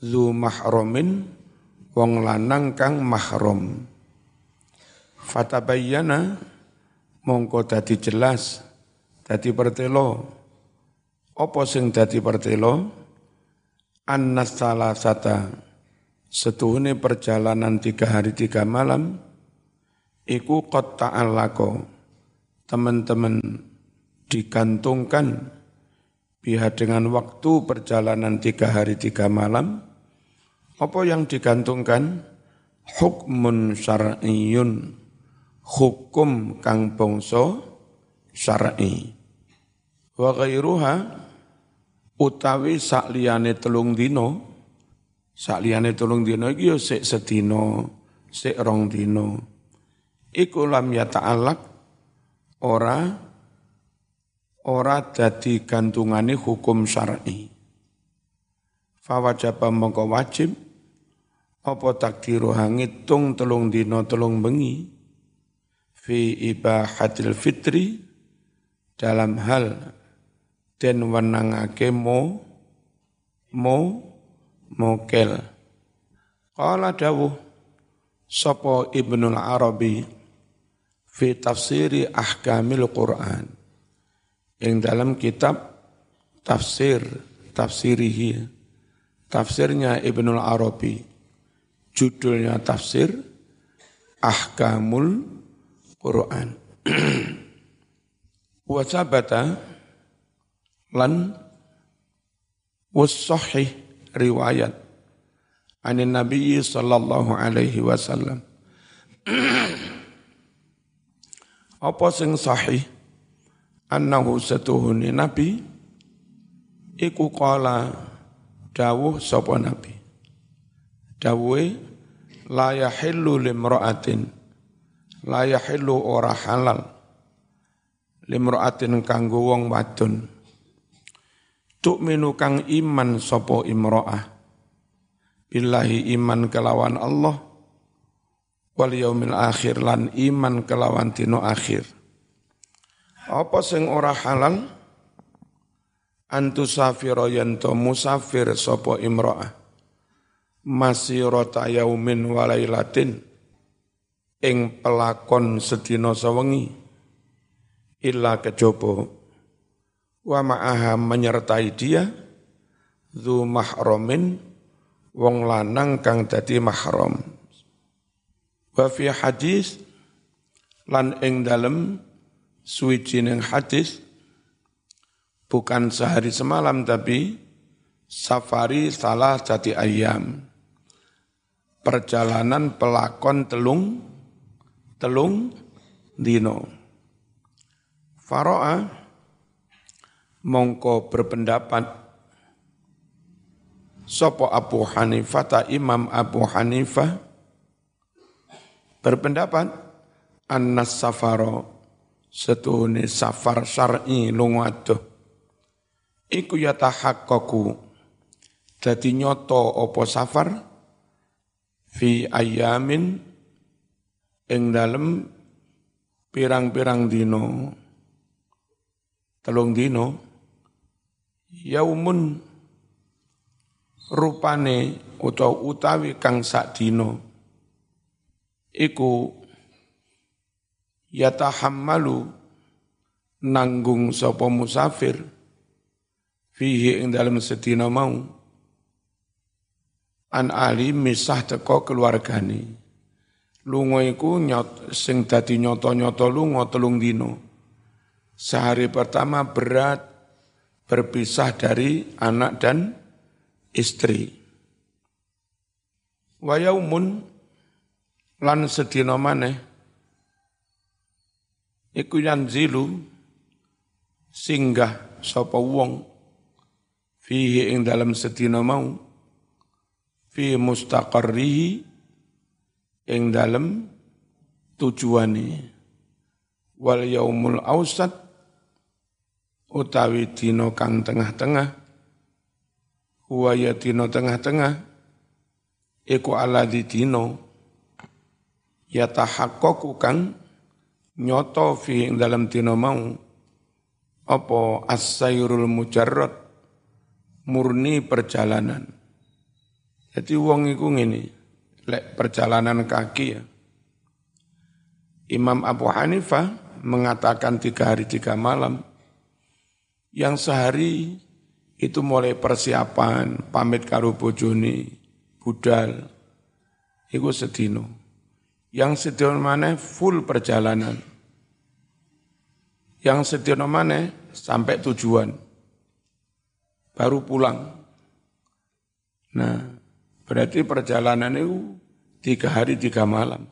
zu mahromin wong lanang kang mahrom. Fatabayyana mongko dadi jelas dadi pertelo. Apa sing dadi pertelo? Annas salasata setuhune perjalanan tiga hari tiga malam iku qad ta'allaqo teman-teman digantungkan biha dengan waktu perjalanan tiga hari tiga malam apa yang digantungkan? Hukmun syar'iyun. Hukum kang bangsa syar'i. Wa ghairuha utawi sakliyane telung dino sakliyane telung dino iki yo sik sedina sik rong dino iku lam ya ta'allaq ora ora dadi gantungane hukum syar'i. Fawajaba mongko wajib apa takdiru ngitung telung dino telung bengi? Fi ibahatil fitri dalam hal den wenangake mo mo mokel. Qala dawuh sapa ibnul arabi fi tafsiri ahkamil quran? Yang dalam kitab tafsir tafsirihi tafsirnya ibnul arabi judulnya tafsir ahkamul Quran. Wa sabata lan was-sahih riwayat anin Nabi sallallahu alaihi wasallam. Apa sing sahih? Annahu satuhuni Nabi iku qala dawuh sapa Nabi. Dawuhe la yahillu limra'atin. La yahillu ora halal. Limraatin kanggo wong wadon. Minu kang iman sapa imro'ah billahi iman kelawan Allah. Wal yaumil akhir lan iman kelawan dino akhir. Apa sing ora halal? Antu safira yanto musafir sapa imro'ah masirata yaumin walailatin ing pelakon sedina sawengi illa kejaba. Wa ma'aha menyertai dia zu mahramin wong lanang kang dadi mahram wa fi hadis lan ing dalem suwijining hadis bukan sehari semalam tapi safari salah jati ayam perjalanan pelakon telung telung dino. Faro'a mongko berpendapat Sopo Abu Hanifah ta Imam Abu Hanifah berpendapat annas safaro setuhune safar syar'i lunga iku yatahaqqaqu dadi nyoto opo safar fi ayamin ing dalem pirang-pirang dino telung dino yaumun rupane utawa utawi kang sak dino iku yatahammalu nanggung sapa musafir fihi ing dalem sedina mau an ali misah teko keluargane lunga iku nyot, sing dadi nyoto-nyoto lunga telung dino. Sehari pertama berat berpisah dari anak dan istri. Wayaumun lan sedina maneh iku yanzilu singgah sapa wong fihi ing dalam sedina mau fi mustaqarrihi ing dalem tujuane. Wal yaumul ausat utawi dina kang tengah-tengah. Huwa ya dina tengah-tengah iku di dina. Yatahaqqaqu kang nyoto fi ing dalam dina mau. Apa as-sayrul mujarrad murni perjalanan Jadi wong iku ngene, lek perjalanan kaki ya. Imam Abu Hanifah mengatakan tiga hari tiga malam. Yang sehari itu mulai persiapan, pamit karo bojone, budal, itu sedino. Yang sedino mana full perjalanan. Yang sedino mana sampai tujuan. Baru pulang. Nah, berarti perjalanan itu tiga hari tiga malam.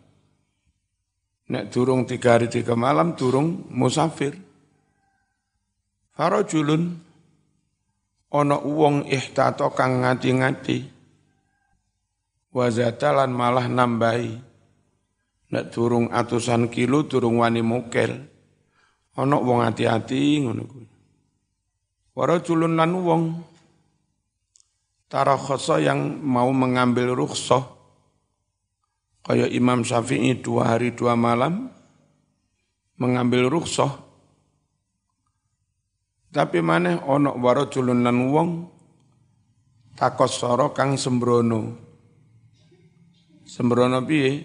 Nek durung tiga hari tiga malam, durung musafir. Farajulun ana wong ihtato kang ngati-ngati wazatalan malah nambahi nek durung atusan kilo durung wani mukel ana wong hati-hati ngono kuwi warajulun lan wong tarakhasa yang mau mengambil rukhsah kaya Imam Syafi'i dua hari dua malam mengambil rukhsah tapi mana ono warajulun lan wong takosoro kang sembrono. Sembrono piye?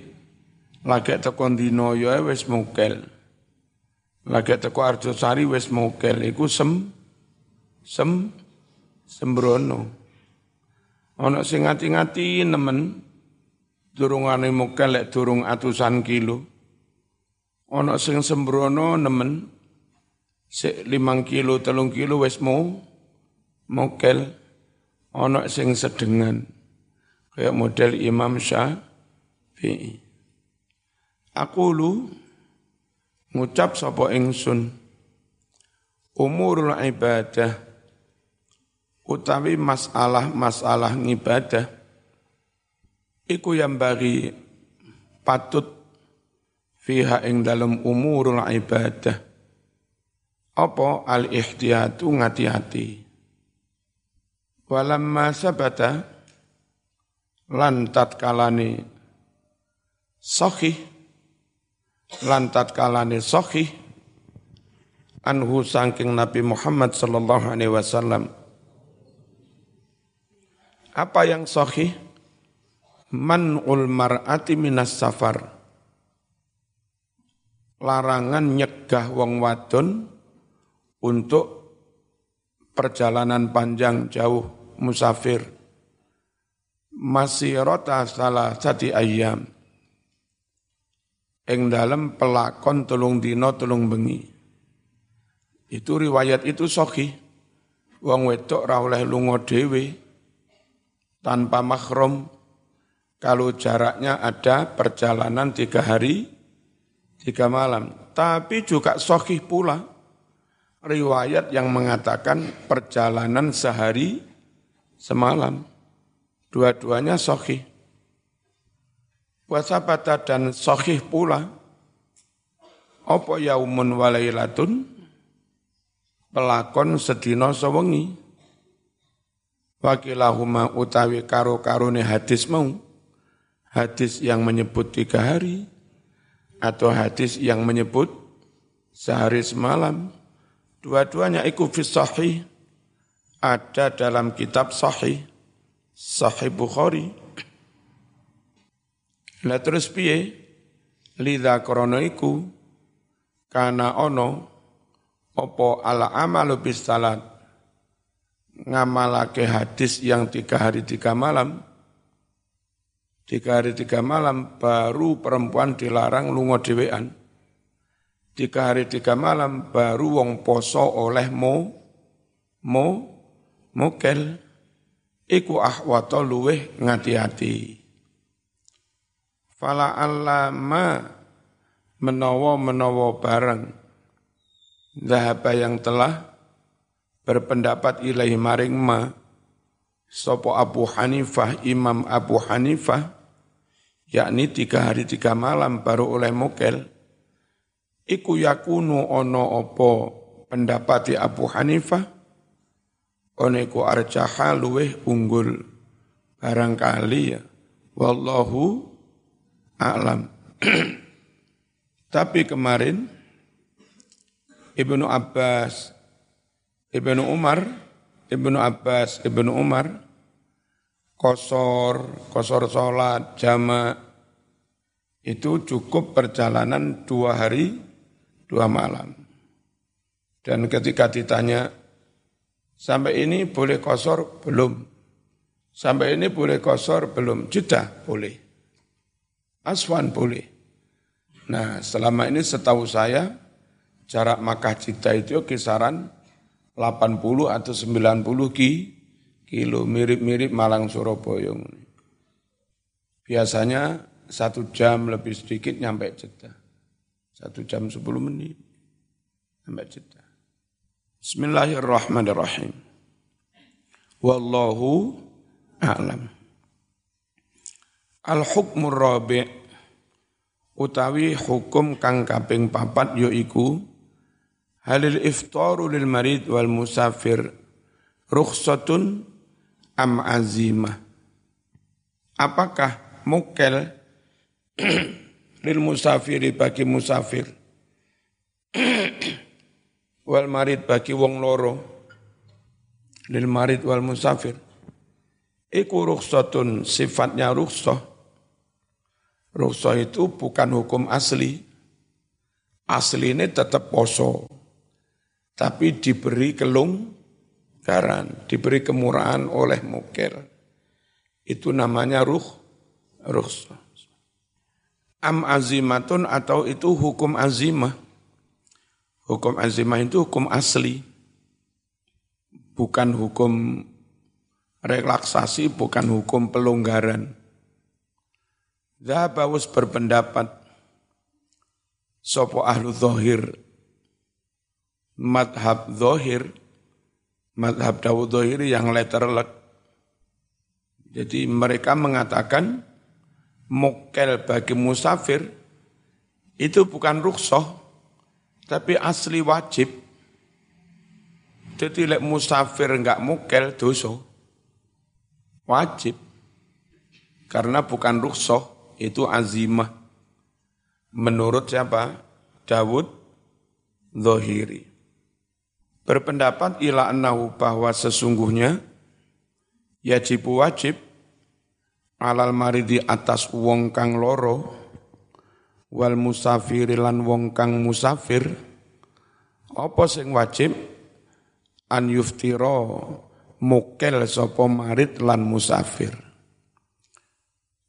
Lagi teko dino ya wis mukel. Lagi teko Arjosari wis mukel iku sem sem sembrono. Ono sing ngati-ngati nemen durungane mukel lek durung atusan kilo. Ono sing sembrono nemen sik limang kilo telung kilo wis mau mokel ana sing sedengan kayak model Imam Syafi'i aku lu ngucap sapa ingsun umurul ibadah utawi masalah-masalah ngibadah iku yang bagi patut fiha ing dalam umurul ibadah apa al-ihtiyatu ngati-hati. Walamma sabata lan tatkalane sahih lan tatkalane sahih anhu sangking Nabi Muhammad sallallahu alaihi wasallam apa yang sahih? Man'ul mar'ati minas safar. Larangan nyegah wong wadon untuk perjalanan panjang jauh musafir. Masih rota salah satu ayam. Ing dalam pelakon telung dino telung bengi. Itu riwayat itu sohi wong wedok ra oleh lunga dhewe tanpa mahram kalau jaraknya ada perjalanan tiga hari tiga malam tapi juga sohih pula riwayat yang mengatakan perjalanan sehari semalam. Dua-duanya sohih. Wasabata dan sohih pula. Apa yaumun walailatun pelakon sedino sewengi. Wakilahuma utawi karo karone hadis mau. Hadis yang menyebut tiga hari. Atau hadis yang menyebut sehari semalam Dua-duanya iku fi sahih ada dalam kitab sahih sahih Bukhari. Lah terus piye? Lidha krana iku kana ono opo ala amalu bis salat ngamalake hadis yang tiga hari tiga malam. Tiga hari tiga malam baru perempuan dilarang lungo dewean tiga hari tiga malam baru wong poso oleh mo mo mokel. Iku ahwato luweh ngati-hati. Fala allama menawa-menawa bareng Zahaba yang telah berpendapat ilahi maring ma Sopo Abu Hanifah, Imam Abu Hanifah, yakni tiga hari tiga malam baru oleh mokel, iku yakunu ono opo pendapati Abu Hanifah oneku arjaha luweh unggul barangkali ya. Wallahu a'lam. Tapi kemarin Ibnu Abbas Ibnu Umar Ibnu Abbas Ibnu Umar kosor, kosor sholat, jama, itu cukup perjalanan dua hari, dua malam. Dan ketika ditanya, sampai ini boleh kosor? Belum. Sampai ini boleh kosor? Belum. Jeddah? Boleh. Aswan? Boleh. Nah, selama ini setahu saya, jarak Makkah Jeddah itu kisaran 80 atau 90 ki, kilo, mirip-mirip Malang Surabaya. Biasanya satu jam lebih sedikit nyampe Jeddah. Satu jam sepuluh menit nyampe Jeddah. Bismillahirrahmanirrahim. Wallahu a'lam. Al-hukmur rabi' utawi hukum kang kaping papat yaiku halil iftaru lil marid wal musafir rukhsatun am azimah apakah mukel lil musafiri bagi musafir wal marid bagi wong loro lil marid wal musafir iku rukhsatun sifatnya rukhsah rukhsah itu bukan hukum asli. Asli ini tetap poso tapi diberi kelonggaran, diberi kemurahan oleh mukir. Itu namanya ruh, ruh. Am azimatun atau itu hukum azimah. Hukum azimah itu hukum asli. Bukan hukum relaksasi, bukan hukum pelonggaran. Zahabawus berpendapat, sopo ahlu zohir, madhab zohir, madhab Dawud Zohir yang letterlek. Jadi mereka mengatakan mukel bagi musafir itu bukan rukhsah, tapi asli wajib. Jadi lek musafir enggak mukel dosa. Wajib. Karena bukan rukhsah, itu azimah. Menurut siapa? Dawud Zohiri berpendapat ila annahu bahwa sesungguhnya yajib wajib alal maridi atas wong kang loro wal musafir lan wong kang musafir apa sing wajib? An yuftira mukel sapa marid lan musafir.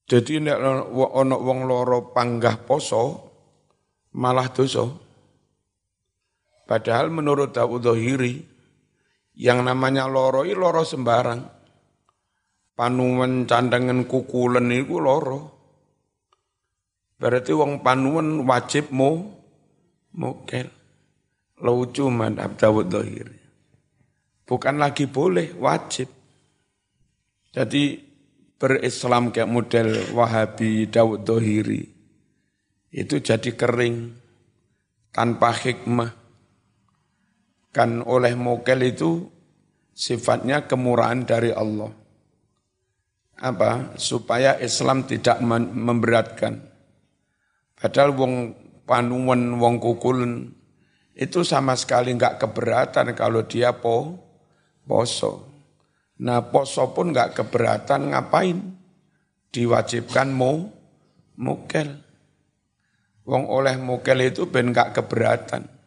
Jadi nek ana wong loro panggah poso malah dosa Padahal menurut Dawud Zohiri, yang namanya loro itu loro sembarang. Panuan candangan kukulen itu loro. Berarti wong panuan wajib mau mokel. Lucu mandap Dawud Zohiri. Bukan lagi boleh, wajib. Jadi berislam kayak model Wahabi Dawud Zohiri. Itu jadi kering, tanpa hikmah kan oleh mokel itu sifatnya kemurahan dari Allah. Apa? Supaya Islam tidak memberatkan. Padahal wong panuan, wong kukulen itu sama sekali enggak keberatan kalau dia po, poso. Nah poso pun enggak keberatan ngapain? Diwajibkan mo, mokel. Wong oleh mokel itu ben enggak keberatan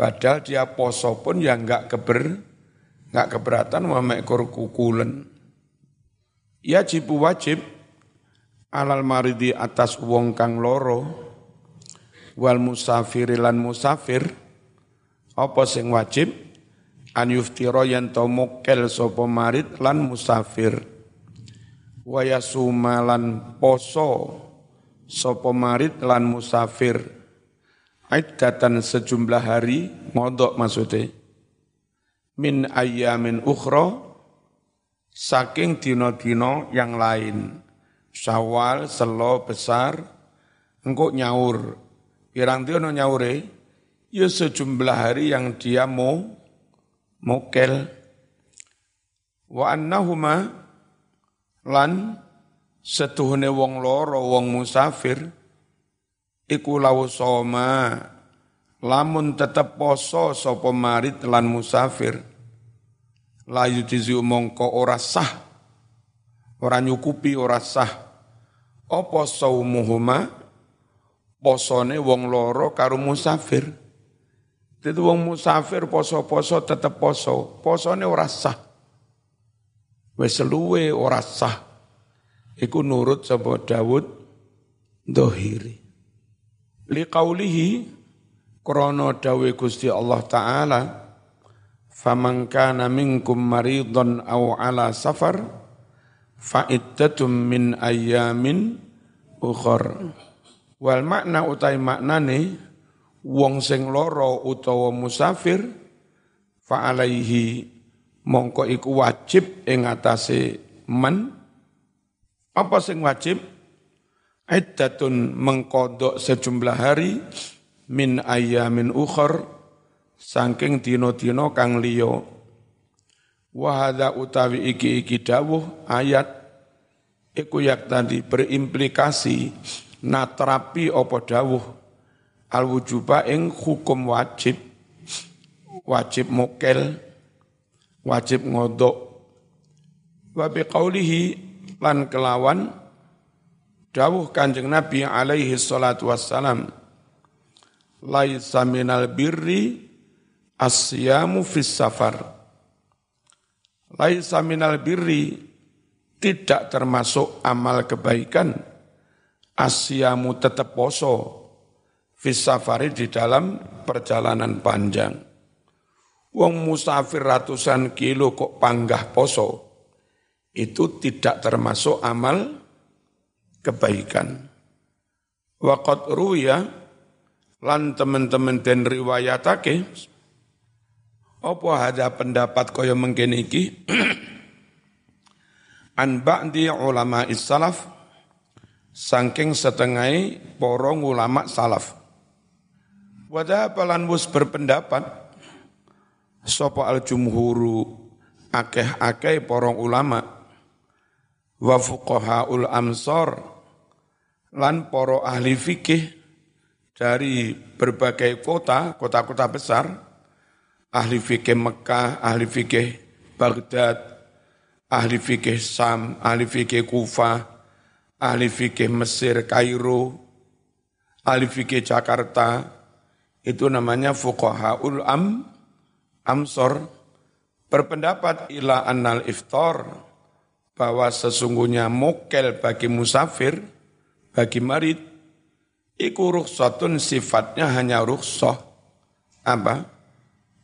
Padahal dia poso pun ya enggak keber, enggak keberatan ekor kukulen. Ya jibu wajib. Alal maridi atas wong kang loro. Wal musafir lan musafir. Apa sing wajib? An yuftira yen to mukel sapa marid lan musafir. Wa yasuma lan poso sapa marid lan musafir iddatan sejumlah hari ngodok maksudnya. Min ayamin ukhra saking dino-dino yang lain. Syawal selo besar engkau nyaur. Pirang dino nyaure ya sejumlah hari yang dia mau mokel. Wa annahuma lan setuhune wong loro wong musafir iku lawu soma. Lamun tetep poso sapa marit lan musafir. Layu tizu mongko ora sah. Ora nyukupi ora sah. Apa saumuhuma posone wong loro karo musafir. Dadi wong musafir poso-poso tetep poso, posone ora sah. Wis luwe ora sah. Iku nurut sapa Daud dohiri. Li qaulihi krana dawe Gusti Allah taala faman kana minkum maridun aw ala safar fa iddatum min ayyamin ukhra. Wal makna utai maknane wong sing loro utawa musafir fa alaihi mongko iku wajib ing atase man apa sing wajib iddatun mengkodok sejumlah hari min ayamin ukhur saking dino-dino kang liya. Wahada utawi iki-iki dawuh ayat iku yak tadi berimplikasi natrapi apa dawuh. Al wujuba ing hukum wajib wajib mukel wajib ngodok. Wa biqaulihi lan kelawan dawuh Kanjeng Nabi alaihi salatu wassalam laisa minal birri asyamu fis safar laisa minal birri tidak termasuk amal kebaikan asyamu tetap poso Fisafari di dalam perjalanan panjang. Wong musafir ratusan kilo kok panggah poso, itu tidak termasuk amal kebaikan. Waqat ruya, lan teman-teman dan riwayatake, apa ada pendapat kaya mengkini iki, an ba'di ulama salaf, saking setengah porong ulama salaf. Wadah palan wus berpendapat sopo al jumhuru akeh-akeh porong ulama wa fuqahaul amsor lan poro ahli fikih dari berbagai kota, kota-kota besar, ahli fikih Mekah, ahli fikih Baghdad, ahli fikih Sam, ahli fikih Kufah, ahli fikih Mesir, Kairo, ahli fikih Jakarta, itu namanya fuqahaul am amsor berpendapat ila annal iftar bahwa sesungguhnya mokel bagi musafir bagi marid iku rukhsatun sifatnya hanya rukhsah. Apa?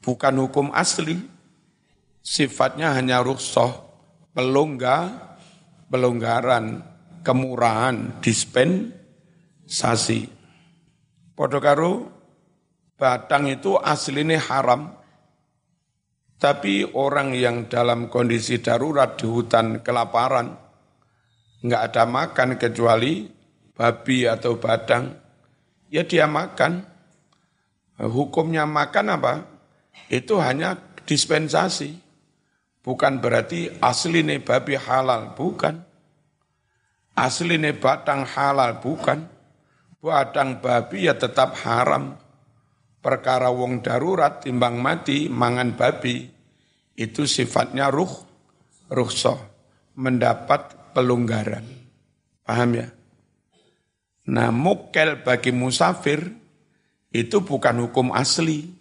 Bukan hukum asli. Sifatnya hanya rukhsah. Pelongga pelonggaran kemurahan dispensasi. Podo karo Batang itu aslinya haram, tapi orang yang dalam kondisi darurat di hutan kelaparan, nggak ada makan kecuali babi atau badang, ya dia makan. Hukumnya makan apa? Itu hanya dispensasi. Bukan berarti asli nih babi halal, bukan. Asli nih batang halal, bukan. Badang babi ya tetap haram perkara wong darurat timbang mati mangan babi itu sifatnya ruh ruhsoh mendapat pelonggaran. Paham ya? Nah, mukel bagi musafir itu bukan hukum asli.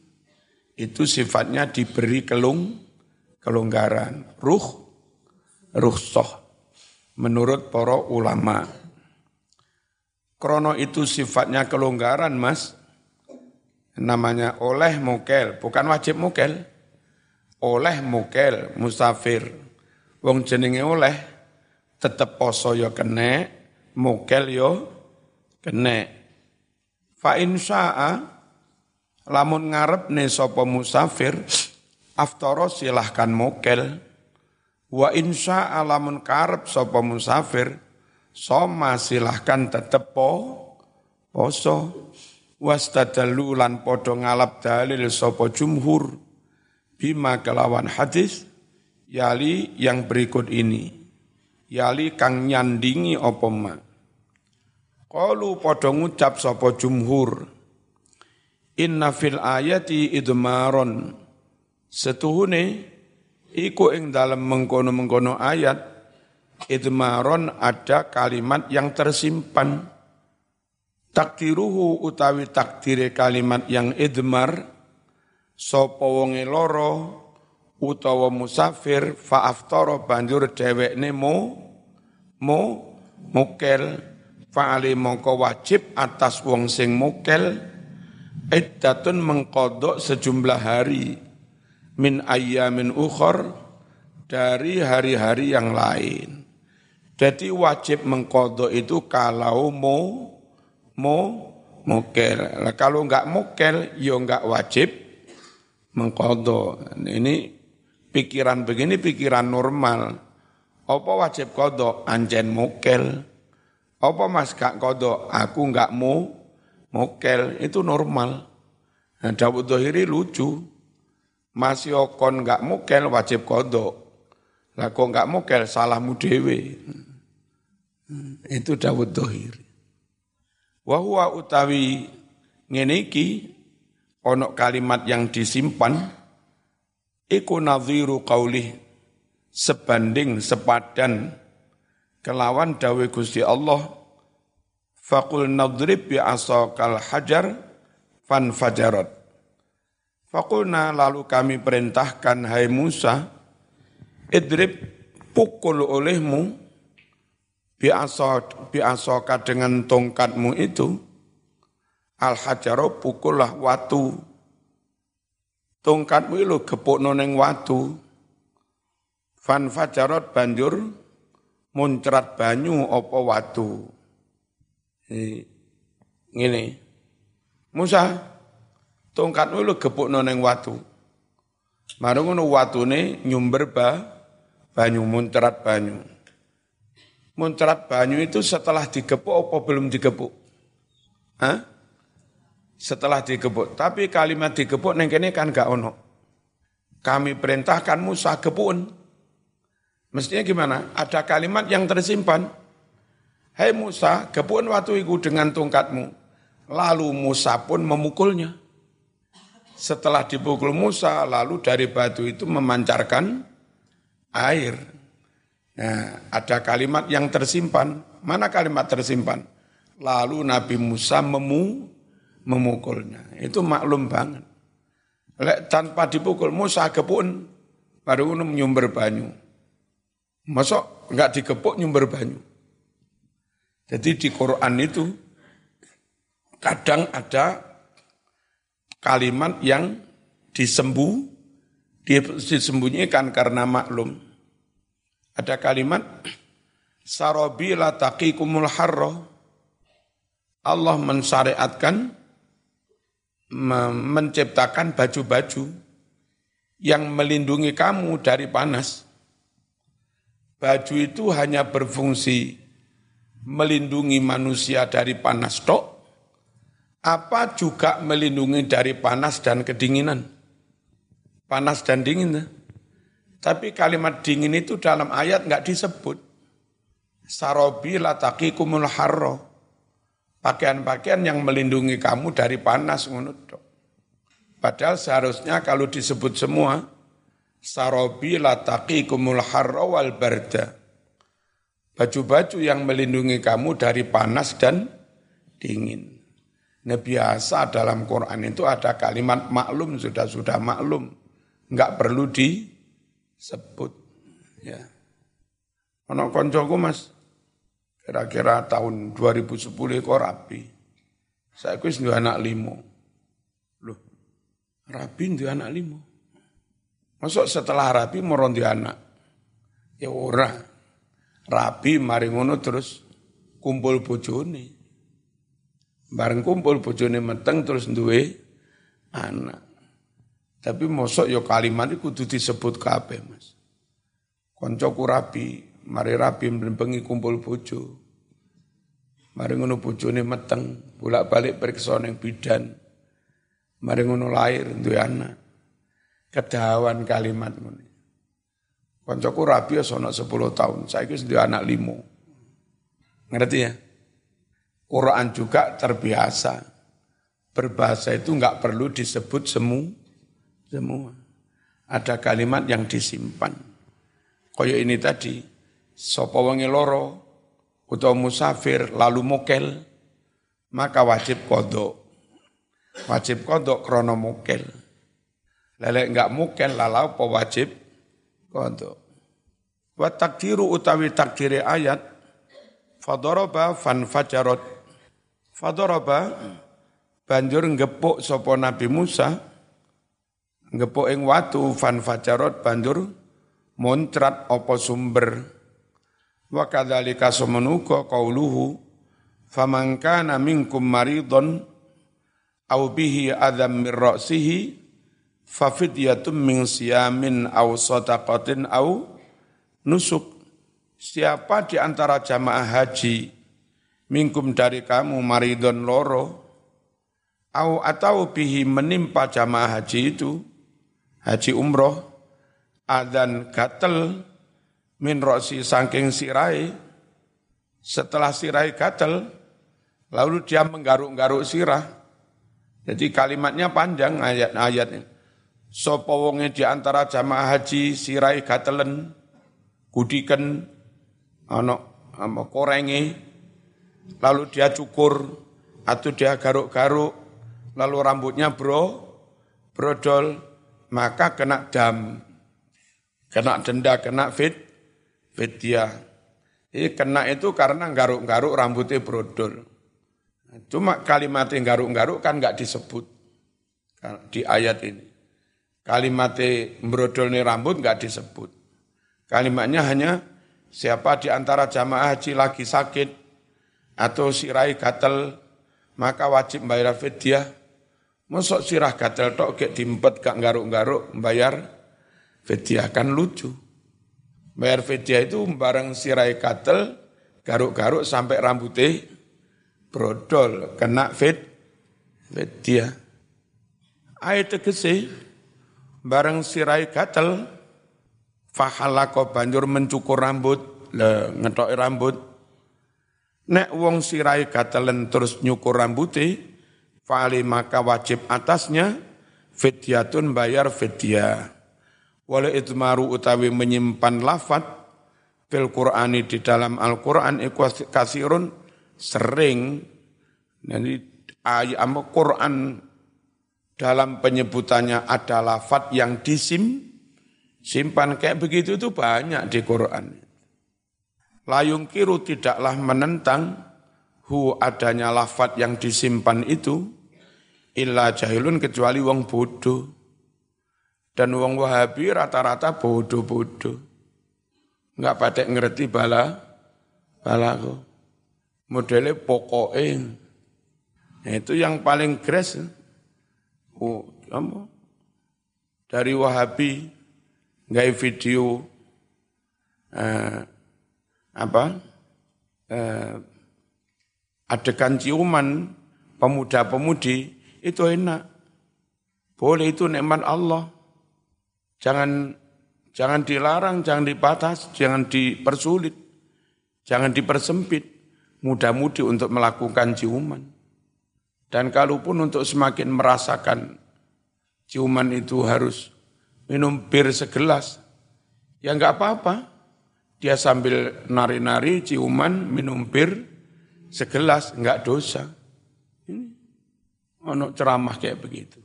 Itu sifatnya diberi kelung kelonggaran. Ruh ruhsoh menurut para ulama. Krono itu sifatnya kelonggaran, Mas namanya oleh mukel, bukan wajib mukel. Oleh mukel, musafir. Wong jenenge oleh, tetep poso yo ya kene, mukel yo ya kene. Fa insya'a, lamun ngarep nih sopo musafir, aftoro silahkan mukel. Wa insya'a lamun karep sopo musafir, soma silahkan tetep po, poso wastadallu lan padha ngalap dalil sapa jumhur bima kelawan hadis yali yang berikut ini. Yali kang nyandingi apa ma? Qalu padha ngucap sapa jumhur inna fil ayati idmaron. Setuhune iku ing dalam mengkono-mengkono ayat idmaron ada kalimat yang tersimpan. Takdiruhu utawi takdire kalimat yang idmar, sapa wonge loro utawa musafir faaftara banjur dhewekne mo mo mukel fa'ali mongko wajib atas wong sing mukel iddatun mengkodok sejumlah hari min ayyamin ukhor dari hari-hari yang lain. Jadi wajib mengkodok itu kalau mau mau mokel. Nah, kalau enggak mokel, ya enggak wajib mengkodok. Ini pikiran begini pikiran normal. Apa wajib kodok? Anjen mokel. Apa mas gak kodok? Aku enggak mau mokel. Itu normal. Nah, Dawud Dohiri lucu. Masih okon enggak mokel wajib kodok. Lah kok enggak mokel salahmu dewe. Itu Dawud Dohir. Wahwa utawi ngene iki onok kalimat yang disimpan iku nadhiru qaulih sebanding sepadan kelawan dawe Gusti Allah faqul nadrib bi asaqal hajar fan fajarat Fakulna lalu kami perintahkan hai Musa idrib pukul olehmu biasoka dengan tongkatmu itu, al hajaro pukullah watu. Tongkatmu itu gepuk noneng watu. Fan fajarot banjur muncrat banyu opo watu. Ini, Musa, tongkatmu itu gepuk noneng watu. Marung ngono watune nyumber ba banyu muncrat banyu muncrat banyu itu setelah digepuk apa belum digepuk? Hah? Setelah digepuk. Tapi kalimat digepuk neng kene kan gak ono. Kami perintahkan Musa gepun. Mestinya gimana? Ada kalimat yang tersimpan. Hey Musa, gepun waktu itu dengan tongkatmu. Lalu Musa pun memukulnya. Setelah dipukul Musa, lalu dari batu itu memancarkan air. Nah, ada kalimat yang tersimpan. Mana kalimat tersimpan? Lalu Nabi Musa memu, memukulnya. Itu maklum banget. Lek tanpa dipukul Musa kepun baru nyumber banyu. Masuk enggak dikepuk nyumber banyu. Jadi di Quran itu kadang ada kalimat yang disembuh, disembunyikan karena maklum. Ada kalimat sarobi la taqikumul harro. Allah mensyariatkan menciptakan baju-baju yang melindungi kamu dari panas. Baju itu hanya berfungsi melindungi manusia dari panas tok, apa juga melindungi dari panas dan kedinginan. Panas dan dingin. Tapi kalimat dingin itu dalam ayat nggak disebut. Sarobi lataki kumul harro. Pakaian-pakaian yang melindungi kamu dari panas menurut. Padahal seharusnya kalau disebut semua, sarobi lataki kumul harro wal barda. Baju-baju yang melindungi kamu dari panas dan dingin. Nah biasa dalam Quran itu ada kalimat maklum, sudah-sudah maklum. Enggak perlu di sebut ya. Ono koncoku Mas kira-kira tahun 2010 kok rapi. Saya kuis dua anak limo. Loh, rapi dua anak limo. Masuk setelah rapi moron dua anak. Ya ora. Rapi mari ngono terus kumpul bojone. Bareng kumpul bojone meteng terus duwe anak. Tapi mosok yo ya kalimat itu kudu disebut kabeh, Mas. Koncoku rapi, mari rapi bengi kumpul bojo. Mari ngono bojone meteng, bolak-balik periksa ning bidan. Mari ngono lahir duwe anak. Kedawan kalimat ngono. Koncoku rapi ya sono 10 tahun, saya wis duwe anak limo. Ngerti ya? Quran juga terbiasa. Berbahasa itu enggak perlu disebut semu, semua. Ada kalimat yang disimpan. Koyo ini tadi, sapa wengi loro utawa musafir lalu mokel maka wajib kodok. Wajib kodok krono mokel. Lelek enggak mokel lalau apa wajib kodok. Wa takdiru utawi takdiri ayat fadoroba fan fajarot. Fadoroba banjur ngepuk sapa Nabi Musa ngepuk ing watu fan fajarot banjur moncrat apa sumber. Wa kadzalika semenuka qauluhu faman kana minkum maridon aw bihi adam min ra'sihi fa fidyatun min siyamin aw sadaqatin aw nusuk. Siapa di antara jamaah haji minkum dari kamu maridon loro au atau bihi menimpa jamaah haji itu haji umroh adan gatel min rosi sangking sirai, setelah sirai gatel, lalu dia menggaruk-garuk sirah. Jadi kalimatnya panjang ayat-ayatnya. Sopo wonge di antara jamaah haji sirai gatelen, kudiken, ano, ano korengi, lalu dia cukur, atau dia garuk-garuk, lalu rambutnya bro, brodol, maka kena dam, kena denda, kena fit, Vidya. Ini kena itu karena garuk-garuk rambutnya brodol. Cuma kalimatnya garuk-garuk kan nggak disebut di ayat ini. Kalimatnya brodol ini rambut nggak disebut. Kalimatnya hanya siapa di antara jamaah haji lagi sakit atau sirai gatel maka wajib bayar fidyah. Masuk sirah gatel tok gak dimpet gak garuk-garuk bayar fidyah kan lucu. Bayar fidyah itu barang sirai katel, garuk-garuk sampai rambutnya brodol, kena fit, fidyah. Ayat tegesi, barang sirai katel, fahalako banjur mencukur rambut, le ngetok rambut. Nek wong sirai gatelen terus nyukur rambutnya, fali maka wajib atasnya, fidyatun bayar fidyah wala itmaru utawi menyimpan lafat fil Qur'ani di dalam Al-Qur'an iku kasirun sering jadi ayat Quran dalam penyebutannya ada lafat yang disim simpan kayak begitu itu banyak di Quran. Layung kiru tidaklah menentang hu adanya lafat yang disimpan itu illa jahilun kecuali wong bodoh. Dan wong Wahabi rata-rata bodoh-bodoh. Enggak pada ngerti bala balaku. Modelnya pokoknya. Itu yang paling kres. Oh, apa? Dari Wahabi nggak video eh, apa? Eh, adegan ciuman pemuda-pemudi itu enak. Boleh itu nikmat Allah. Jangan jangan dilarang, jangan dibatas, jangan dipersulit, jangan dipersempit, mudah-mudi untuk melakukan ciuman. Dan kalaupun untuk semakin merasakan ciuman itu harus minum bir segelas, ya enggak apa-apa. Dia sambil nari-nari ciuman, minum bir segelas, enggak dosa. Ini ono ceramah kayak begitu.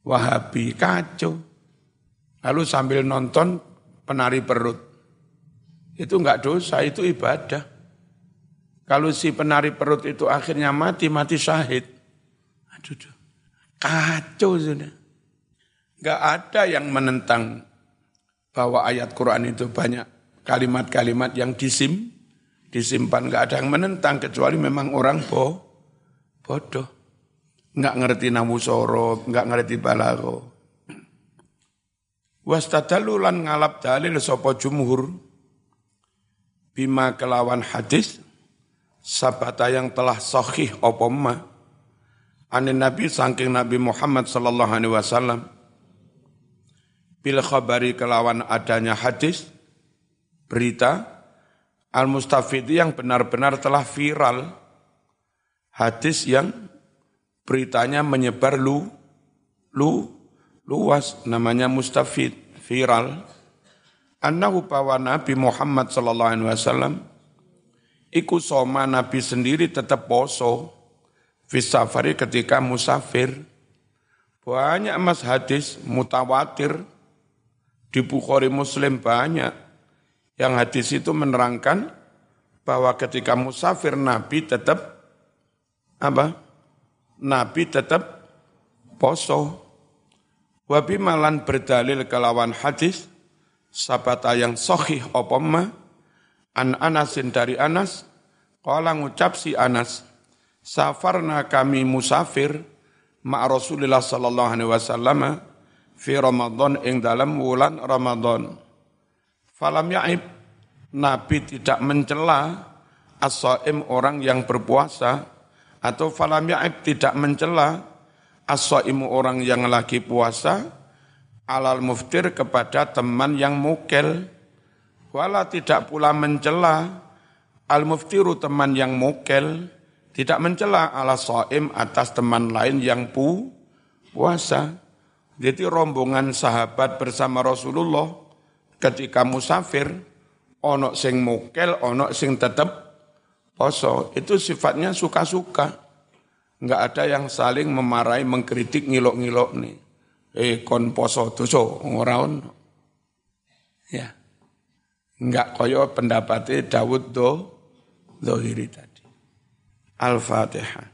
Wahabi kacau. Lalu sambil nonton penari perut. Itu enggak dosa, itu ibadah. Kalau si penari perut itu akhirnya mati, mati syahid. Aduh, aduh. kacau sudah. Enggak ada yang menentang bahwa ayat Quran itu banyak kalimat-kalimat yang disim, disimpan. Enggak ada yang menentang kecuali memang orang boh, bodoh. Enggak ngerti namu soro, enggak ngerti balago. Wastadalu lan ngalap dalil sapa jumhur bima kelawan hadis sabata yang telah sahih apa ma anin nabi saking nabi Muhammad sallallahu alaihi wasallam bil khabari kelawan adanya hadis berita al mustafid yang benar-benar telah viral. Hadis yang beritanya menyebar lu lu luas. Namanya mustafid viral. Annahu bahwa Nabi Muhammad sallallahu alaihi wasallam iku soma Nabi sendiri tetap poso fisafari ketika musafir. Banyak mas hadis mutawatir. Di Bukhari Muslim banyak yang hadis itu menerangkan bahwa ketika musafir Nabi tetap apa? Nabi tetap poso. Wabi malan berdalil kelawan hadis sabata yang sahih opoma an Anasin dari Anas kala ngucap si Anas safarna kami musafir ma Rasulullah sallallahu alaihi wasallam fi Ramadan ing dalam wulan Ramadan falam yaib. Nabi tidak mencela as orang yang berpuasa. Atau falam yaib tidak mencela as-saimu orang yang lagi puasa. Alal muftir kepada teman yang mukel wala tidak pula mencela al muftiru teman yang mukel tidak mencela ala saim atas teman lain yang pu puasa jadi rombongan sahabat bersama Rasulullah ketika musafir ono sing mukel ono sing tetep poso itu sifatnya suka-suka Enggak ada yang saling memarahi, mengkritik, ngilok-ngilok nih. Eh, kon poso doso, ngoraun. Ya. Enggak koyo pendapatnya Dawud do, Zohiri tadi. Al-Fatihah.